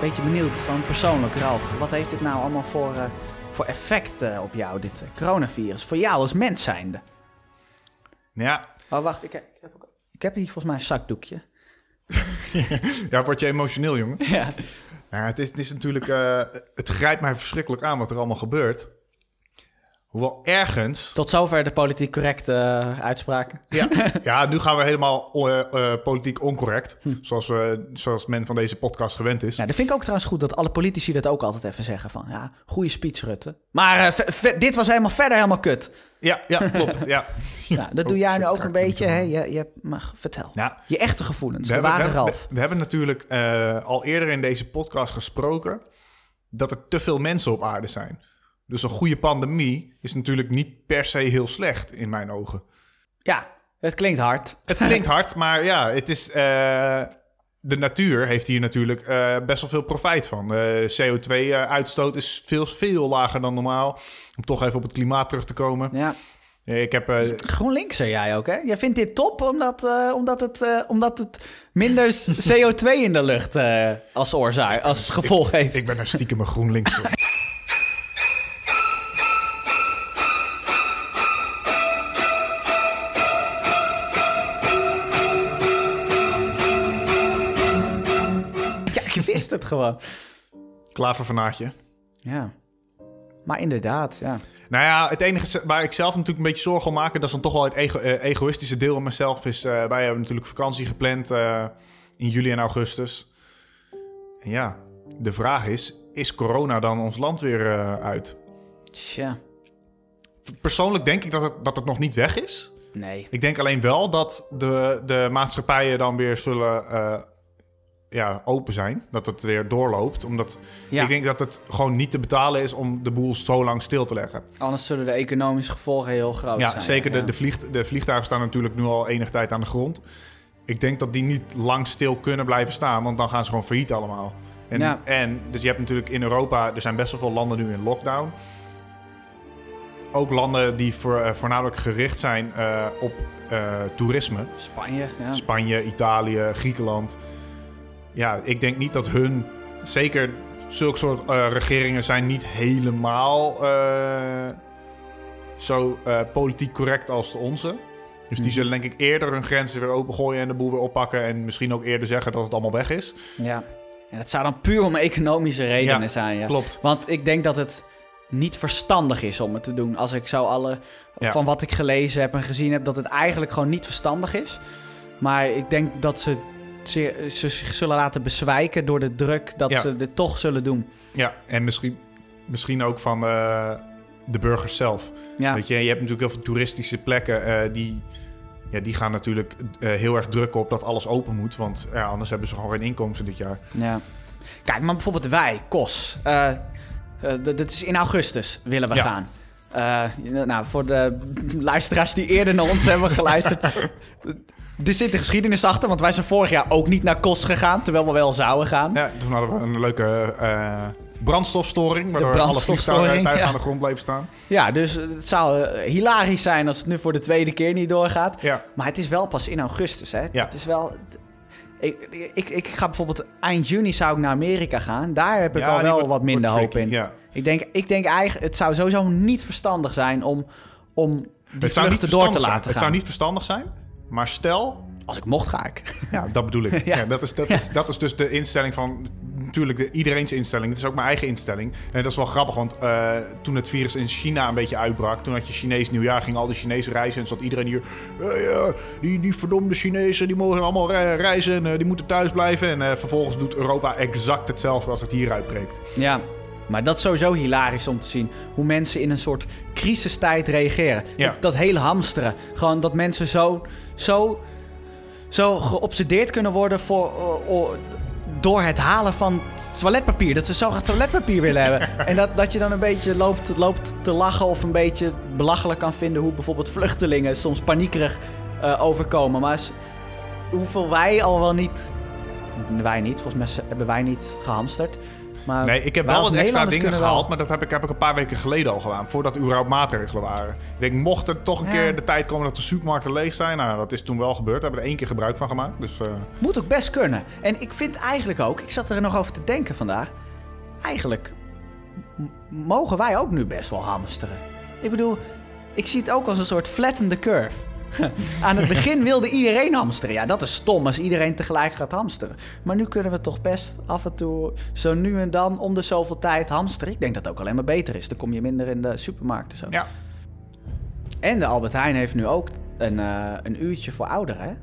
Beetje benieuwd, gewoon persoonlijk, Ralf. Wat heeft dit nou allemaal voor, eh, voor effect eh, op jou, dit eh, coronavirus? Voor jou als mens zijnde. Ja. Oh, wacht, ik heb, ik heb, ook- ik heb hier volgens mij een zakdoekje. Ja, word je emotioneel, jongen? Ja. Ja, het, is, het is natuurlijk... het grijpt mij verschrikkelijk aan wat er allemaal gebeurt. Hoewel ergens... Tot zover de politiek correcte eh, uitspraken. Ja, ja, nu gaan we helemaal eh, eh, politiek oncorrect. Zoals, we, zoals men van deze podcast gewend is. Ja, dat vind ik ook trouwens goed dat alle politici dat ook altijd even zeggen van... Ja, goede speech, Rutte. Maar dit was helemaal verder helemaal kut. Ja, ja klopt. Ja. Ja, dat doe jij nu ook een beetje. Hè? Je, je mag, vertel. Ja. Je echte gevoelens, We de hebben, ware we, hebben- Ralf. we hebben natuurlijk al eerder in deze podcast gesproken dat er te veel mensen op aarde zijn. Dus een goede pandemie is natuurlijk niet per se heel slecht in mijn ogen. Ja, het klinkt hard. Het klinkt hard, maar ja, het is. eh, de natuur heeft hier natuurlijk eh, best wel veel profijt van. CO2-uitstoot is veel, veel lager dan normaal. Om toch even op het klimaat terug te komen. Ja. Ik heb. eh, GroenLinks zei jij ook, hè? Jij vindt dit top omdat, eh, omdat, het, eh, omdat het minder CO2 in de lucht eh, als oorzaak, als gevolg heeft. ik ben nou stiekem een GroenLinks. ik wist het gewoon. Klavervanaatje. Ja. Maar inderdaad, ja. Nou ja, het enige waar ik zelf natuurlijk een beetje zorgen om maak... dat is dan toch wel het ego- eh, egoïstische deel in mezelf... is eh, wij hebben natuurlijk vakantie gepland eh, in juli en augustus. En ja, de vraag is... is corona dan ons land weer uit? Tja. Persoonlijk denk ik dat het, dat het nog niet weg is. Nee. Ik denk alleen wel dat de, de maatschappijen dan weer zullen ja, open zijn. Dat het weer doorloopt. Omdat Ja. ik denk dat het gewoon niet te betalen is om de boel zo lang stil te leggen. Anders zullen de economische gevolgen heel groot Ja, zijn. zeker. De, ja. de, vlieg, de vliegtuigen staan natuurlijk nu al enige tijd aan de grond. Ik denk dat die niet lang stil kunnen blijven staan, want dan gaan ze gewoon failliet allemaal. En, Ja. en dus je hebt natuurlijk in Europa, er zijn best wel veel landen nu in lockdown. Ook landen die voor, eh, voornamelijk gericht zijn eh, op eh, toerisme. Spanje, ja. Spanje, Italië, Griekenland. Ja, ik denk niet dat hun, zeker zulke soort eh, regeringen zijn niet helemaal eh, zo eh, politiek correct als de onze. Dus die Mhm. zullen denk ik eerder hun grenzen weer opengooien en de boel weer oppakken. En misschien ook eerder zeggen dat het allemaal weg is. Ja. En dat zou dan puur om economische redenen Ja, zijn. Ja. klopt. Want ik denk dat het niet verstandig is om het te doen. Als ik zo alle... Ja. Van wat ik gelezen heb en gezien heb... dat het eigenlijk gewoon niet verstandig is. Maar ik denk dat ze, ze, ze zich zullen laten bezwijken... door de druk dat Ja. ze dit toch zullen doen. Ja, en misschien, misschien ook van eh, de burgers zelf. Ja. Weet je, je hebt natuurlijk heel veel toeristische plekken eh, die, ja, die gaan natuurlijk eh, heel erg drukken op dat alles open moet. Want ja, anders hebben ze gewoon geen inkomsten dit jaar. Ja. Kijk, maar bijvoorbeeld wij, KOS. d- dit is in augustus willen we Ja. gaan. Nou, voor de luisteraars die eerder naar ons hebben geluisterd. Er zit de geschiedenis achter, want wij zijn vorig jaar ook niet naar KOS gegaan, terwijl we wel zouden gaan. Ja, toen hadden we een leuke eh, brandstofstoring, waardoor alle brandstofstoring, vliegtuigen ja. aan de grond bleven staan. Ja, dus het zou eh, hilarisch zijn als het nu voor de tweede keer niet doorgaat. Ja. Maar het is wel pas in augustus, hè? Ja. Het is wel... Ik, ik, ik ga bijvoorbeeld eind juni zou ik naar Amerika gaan. Daar heb ik Ja, al wel wordt- wat minder hoop in. ja. Ik denk, ik denk eigenlijk, het zou sowieso niet verstandig zijn om, om die Het vluchten door te zijn. laten het gaan. zou niet verstandig zijn, maar stel... Als ik mocht, ga ik. Ja, dat bedoel ik. Ja. ja. dat, is, dat, is, dat is dus de instelling van... Natuurlijk de, iedereen's instelling. Het is ook mijn eigen instelling. En dat is wel grappig, want eh, toen het virus in China een beetje uitbrak... toen had je Chinees nieuwjaar, gingen al die Chinezen reizen... en zat iedereen hier... "Eh, ja, die, die verdomde Chinezen, die mogen allemaal re- reizen... en eh, die moeten thuis blijven. En eh, vervolgens doet Europa exact hetzelfde als het hier uitbreekt. Ja, maar dat is sowieso hilarisch om te zien. Hoe mensen in een soort crisistijd reageren. Ja. Dat, dat hele hamsteren. Gewoon dat mensen zo, zo, zo geobsedeerd kunnen worden voor, o- o- door het halen van toiletpapier. Dat ze zo graag toiletpapier willen hebben. En dat, dat je dan een beetje loopt, loopt te lachen of een beetje belachelijk kan vinden... hoe bijvoorbeeld vluchtelingen soms paniekerig eh, overkomen. Maar hoeveel wij al wel niet... Wij niet, volgens mij hebben wij niet gehamsterd. Maar nee, ik heb wel wat extra dingen gehaald, maar dat heb ik, heb ik een paar weken geleden al gedaan. Voordat er überhaupt maatregelen waren. Ik denk, mocht er toch een Ja. keer de tijd komen dat de supermarkten leeg zijn. Nou, dat is toen wel gebeurd. We hebben er één keer gebruik van gemaakt. Dus eh, Moet ook best kunnen. En ik vind eigenlijk ook, ik zat er nog over te denken vandaag. Eigenlijk mogen wij ook nu best wel hamsteren. Ik bedoel, ik zie het ook als een soort flatten the curve. Aan het begin wilde iedereen hamsteren. Ja, dat is stom als iedereen tegelijk gaat hamsteren. Maar nu kunnen we toch best af en toe zo nu en dan om de zoveel tijd hamsteren. Ik denk dat het ook alleen maar beter is. Dan kom je minder in de supermarkten zo. Ja. En de Albert Heijn heeft nu ook een, eh, een uurtje voor ouderen.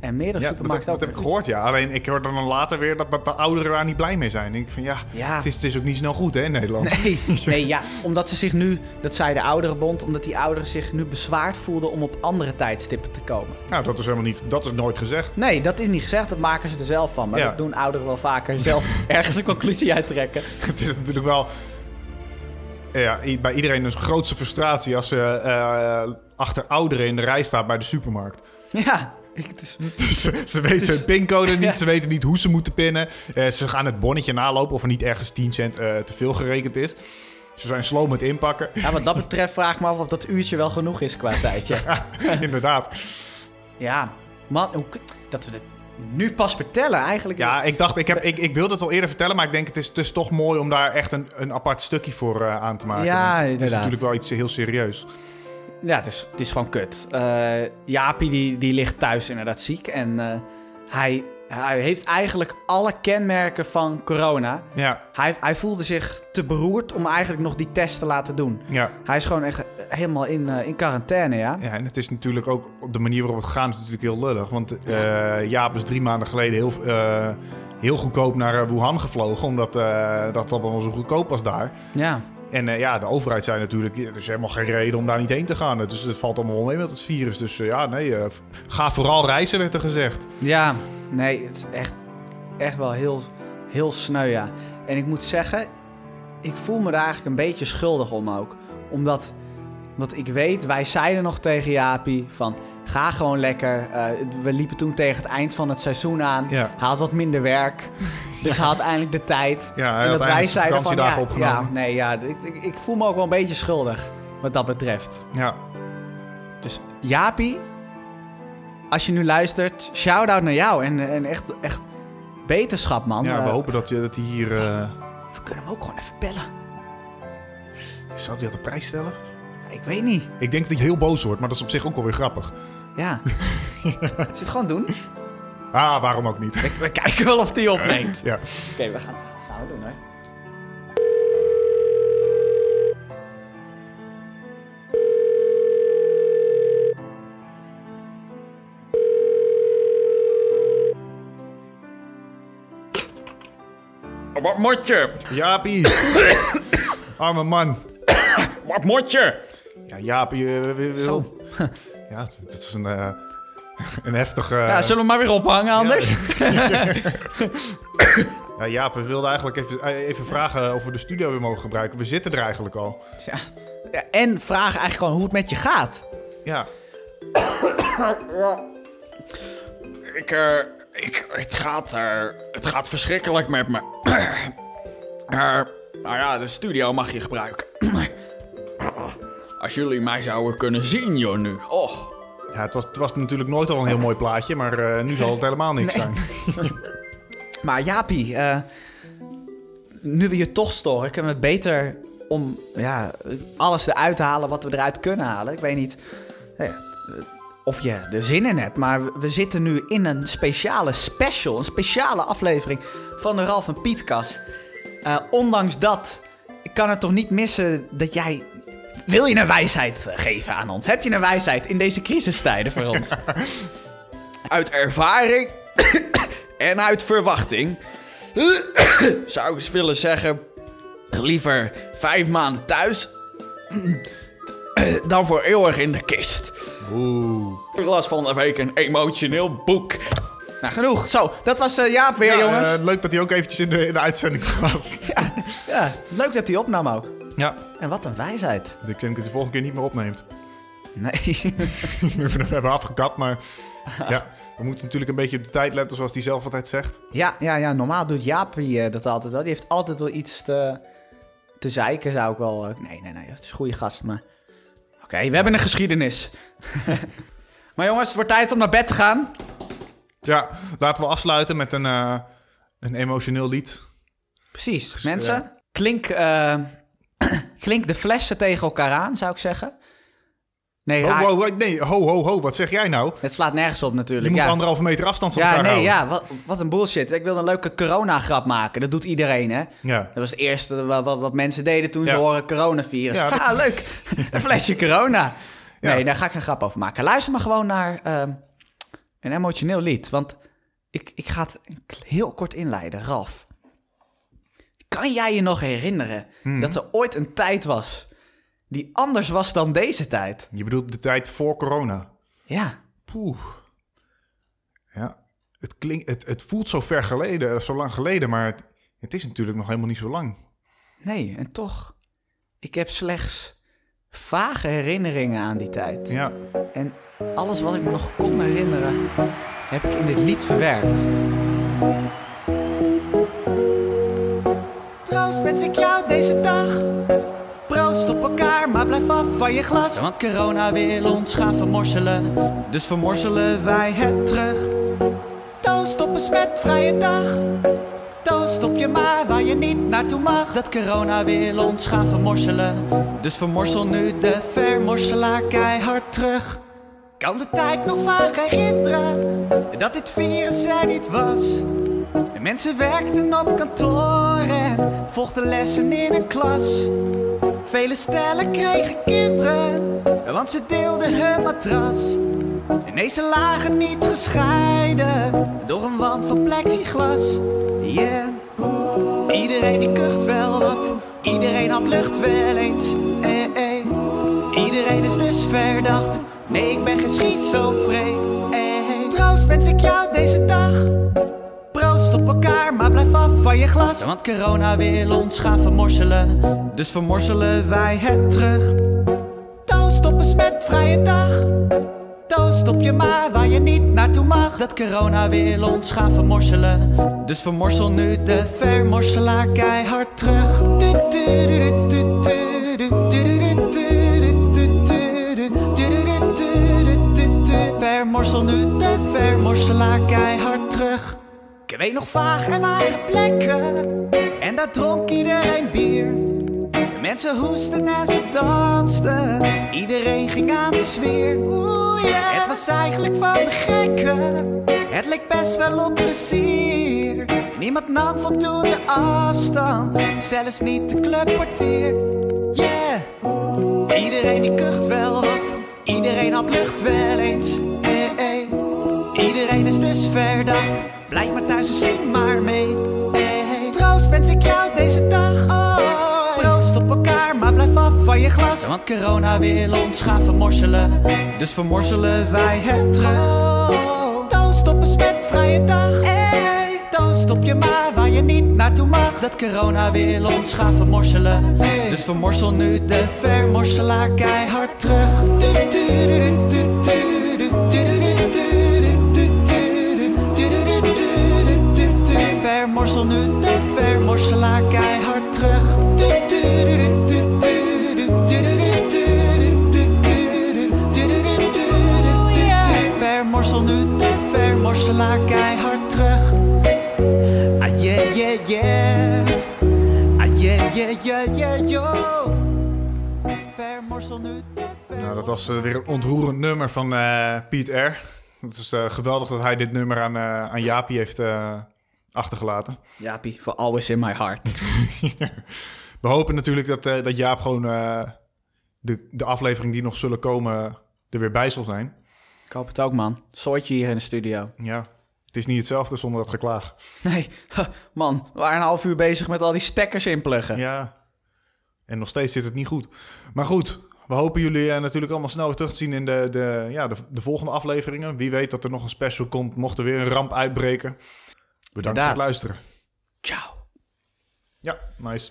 En meerdere ja, dat, supermarkten dat ook. heb ik gehoord, ja. Alleen ik hoorde dan later weer dat, dat de ouderen daar niet blij mee zijn. Ik vind ja, Ja. Het, is, het is ook niet snel goed hè, in Nederland. Nee, nee, ja, omdat ze zich nu, dat zei de ouderenbond, omdat die ouderen zich nu bezwaard voelden om op andere tijdstippen te komen. Nou, dat is helemaal niet, dat is nooit gezegd. Nee, dat is niet gezegd, dat maken ze er zelf van. Maar Ja. dat doen ouderen wel vaker zelf ergens een conclusie uittrekken. Het is natuurlijk wel ja, bij iedereen een grootste frustratie als ze eh, achter ouderen in de rij staat bij de supermarkt. Ja, ik, het ze, ze weten hun pincode niet, ze weten niet hoe ze moeten pinnen. Eh, ze gaan het bonnetje nalopen of er niet ergens 10 cent eh, te veel gerekend is. Ze zijn slow met inpakken. ja, wat dat betreft vraag ik me af of dat uurtje wel genoeg is qua tijdje. Inderdaad. Ja, man, hoe, dat we dit nu pas vertellen eigenlijk. Ja, ik dacht, ik, heb, ik, ik wilde het al eerder vertellen, maar ik denk het is, het is toch mooi om daar echt een, een apart stukje voor eh, aan te maken. Ja, Want het is inderdaad. natuurlijk wel iets heel serieus. Ja, het is, het is gewoon kut. Eh Jaapie die, die ligt thuis inderdaad ziek. En eh, hij, hij heeft eigenlijk alle kenmerken van corona. Ja, Hij, hij voelde zich te beroerd om eigenlijk nog die test te laten doen. ja. Hij is gewoon echt helemaal in, eh, in quarantaine, ja? Ja, en het is natuurlijk ook op de manier waarop het gaat, is natuurlijk heel lullig. Want Jaap is drie maanden geleden heel, heel goedkoop naar Wuhan gevlogen, omdat eh, dat allemaal zo goedkoop was daar. Ja. En eh, ja, de overheid zei natuurlijk, er is helemaal geen reden om daar niet heen te gaan. Dus het valt allemaal wel mee met het virus. Dus eh, ja, nee, eh, ga vooral reizen, werd er gezegd. Ja, nee, het is echt, echt wel heel, heel sneu, ja. En ik moet zeggen, ik voel me daar eigenlijk een beetje schuldig om ook. Omdat, omdat ik weet, wij zeiden nog tegen Jaapie van... Ga gewoon lekker. Eh, we liepen toen tegen het eind van het seizoen aan. Ja. Hij had wat minder werk. Dus hij had eindelijk de tijd. Ja, hij en had dat wij zeiden van... Ja, opgenomen. ja, nee, ja, ik, ik, ik voel me ook wel een beetje schuldig. Wat dat betreft. Ja, Dus Jaapie, als je nu luistert, shout-out naar jou. En, en echt, echt beterschap, man. ja we Eh, hopen dat, je, dat hij hier... eh, we kunnen hem ook gewoon even bellen. zou hij dat op prijs stellen? Ik weet niet. Ik denk dat hij heel boos wordt, maar dat is op zich ook wel weer grappig. Ja. Zullen we het gewoon doen? Ah, waarom ook niet? We kijken wel of die opneemt. ja. Oké, we gaan, gaan we doen, hè. Wat moet je? Jaapie. Arme man. Wat moet je? Ja, Jaapie eh, wil... wil- Zo. Ja, dat is een, eh, een heftige... Ja, zullen we maar weer ophangen anders? Ja, Jaap, we wilden eigenlijk even, eh, even vragen of we de studio weer mogen gebruiken. We zitten er eigenlijk al. Ja. Ja, en vragen eigenlijk gewoon hoe het met je gaat. Ja. Ik, eh, ik, het, gaat, eh, het gaat verschrikkelijk met me. Eh, nou ja, de studio mag je gebruiken. Als jullie mij zouden kunnen zien, joh, nu. Oh. Ja, het was, het was natuurlijk nooit al een heel mooi plaatje, maar eh, nu zal het helemaal niks Nee. zijn. Maar Jaapie, eh, nu we je toch storen, kunnen we het beter om ja, alles eruit te halen wat we eruit kunnen halen. Ik weet niet ja, eh, of je er zin in hebt, maar we- zitten nu in een speciale special, een speciale aflevering van de Ralf en Pietkast. Eh, ondanks dat kan het toch niet missen dat jij... Wil je een wijsheid eh, geven aan ons? Heb je een wijsheid in deze crisistijden voor ons? Uit ervaring en uit verwachting zou ik eens willen zeggen: liever vijf maanden thuis dan voor eeuwig in de kist. Oeh. Ik las van de week een emotioneel boek. Nou, genoeg. Zo, dat was eh, Jaap weer, Ja, jongens. eh, leuk dat hij ook eventjes in de, in de uitzending was. ja, leuk dat hij opnam ook. Ja. En wat een wijsheid. Ik denk dat hij de volgende keer niet meer opneemt. Nee. we hebben afgekapt, maar Ja, we moeten natuurlijk een beetje op de tijd letten, zoals hij zelf altijd zegt. Ja, ja, ja, normaal doet Jaapie eh, dat altijd wel. Die heeft altijd wel iets te, te zeiken, zou ik wel... eh, nee, nee, nee, het is een goede gast, maar... Oké, we hebben een geschiedenis. maar jongens, het wordt tijd om naar bed te gaan. Ja, laten we afsluiten met een, eh, een emotioneel lied. Precies, mensen. Klink, eh, klink de flessen tegen elkaar aan, zou ik zeggen. Nee, Ho, ho, ho, nee, ho, ho, ho, wat zeg jij nou? het slaat nergens op natuurlijk. Je moet ja. anderhalve meter afstand van Ja, elkaar nee, houden. ja, wat, wat een bullshit. Ik wil een leuke corona-grap maken. Dat doet iedereen, hè? Ja. Dat was het eerste wat, wat, wat mensen deden toen ze horen coronavirus. Ja, Ah, leuk. een flesje corona. Nee, daar ga ik een grap over maken. Luister maar gewoon naar ehm, een emotioneel lied. Want ik, ik ga het heel kort inleiden. Ralf, kan jij je nog herinneren Hmm. dat er ooit een tijd was die anders was dan deze tijd? Je bedoelt de tijd voor corona? Ja. Poeh. Ja, het, klinkt, het, het voelt zo ver geleden, zo lang geleden, maar het, het is natuurlijk nog helemaal niet zo lang. Nee, en toch. Ik heb slechts vage herinneringen aan die tijd. Ja. En alles wat ik me nog kon herinneren, heb ik in dit lied verwerkt. Wens ik jou deze dag. Proost op elkaar, maar blijf af van je glas. Want corona wil ons gaan vermorselen. Dus vermorselen wij het terug. Toast op een smetvrije dag. Toast op je ma waar je niet naartoe mag. Dat corona wil ons gaan vermorselen. Dus vermorsel nu de vermorselaar keihard terug. Kan de tijd nog vaak herinneren dat dit virus er niet was. De mensen werkten op kantoor en volgden lessen in een klas. Vele stellen kregen kinderen, want ze deelden hun matras. Nee, ze lagen niet gescheiden door een wand van plexiglas. Yeah. Iedereen die kucht wel wat, iedereen had lucht wel eens. Eh, eh. Iedereen is dus verdacht, nee ik ben geen schizofreen. Eh. Troost wens ik jou deze dag. Proost op elkaar, maar blijf af van je glas. Want corona wil ons gaan vermorselen, dus vermorselen wij het terug. Toast op een smetvrije dag. Toast op je ma waar je niet naartoe mag. Dat corona wil ons gaan vermorselen. Dus vermorsel nu de vermorselaar keihard terug. Vermorsel nu de vermorselaar keihard terug. Ik weet nog vaag, er waren plekken. En daar dronk iedereen bier. Mensen hoesten en ze dansten. Iedereen ging aan de sfeer. Oeh, yeah. Het was eigenlijk van de gekken. Het leek best wel op plezier. Niemand nam voldoende afstand. Zelfs niet de clubportier. Yeah. Iedereen die kucht wel wat. Iedereen had lucht wel eens. Eh. Iedereen is dus verdacht. Blijf maar thuis en zing maar mee. Eh, Troost wens ik jou deze dag. Oh, proost op elkaar, maar blijf af van je glas. Want corona wil ons gaan vermorselen. Dus vermorselen wij het terug. Toast op een smetvrije dag. Hey, toast op je ma waar je niet naartoe mag. Dat corona wil ons gaan vermorselen. Dus vermorsel nu de vermorselaar keihard terug. Vermorsel nu de vermorselaar keihard terug. Vermorsel nu de vermorselaar keihard terug. Ah yeah yeah yeah. Ah yeah yeah yeah yeah yo. Vermorsel nu de Nou, dat was eh, weer een ontroerend nummer van eh Piet R. Het is eh, geweldig dat hij dit nummer aan, aan Jaapie heeft achtergelaten. Jaapie, for always in my heart. We hopen natuurlijk dat, eh, dat Jaap gewoon eh, de, de aflevering die nog zullen komen er weer bij zal zijn. Ik hoop het ook, man. Soortje hier in de studio. Ja, het is niet hetzelfde zonder dat geklaag. Nee, man, we waren een half uur bezig met al die stekkers inpluggen. Ja, en nog steeds zit het niet goed. Maar goed, we hopen jullie eh, natuurlijk allemaal snel weer terug te zien in de, de, ja, de, de volgende afleveringen. Wie weet dat er nog een special komt, mocht er weer een ramp uitbreken. Bedankt voor het luisteren. Ciao. Ja, nice.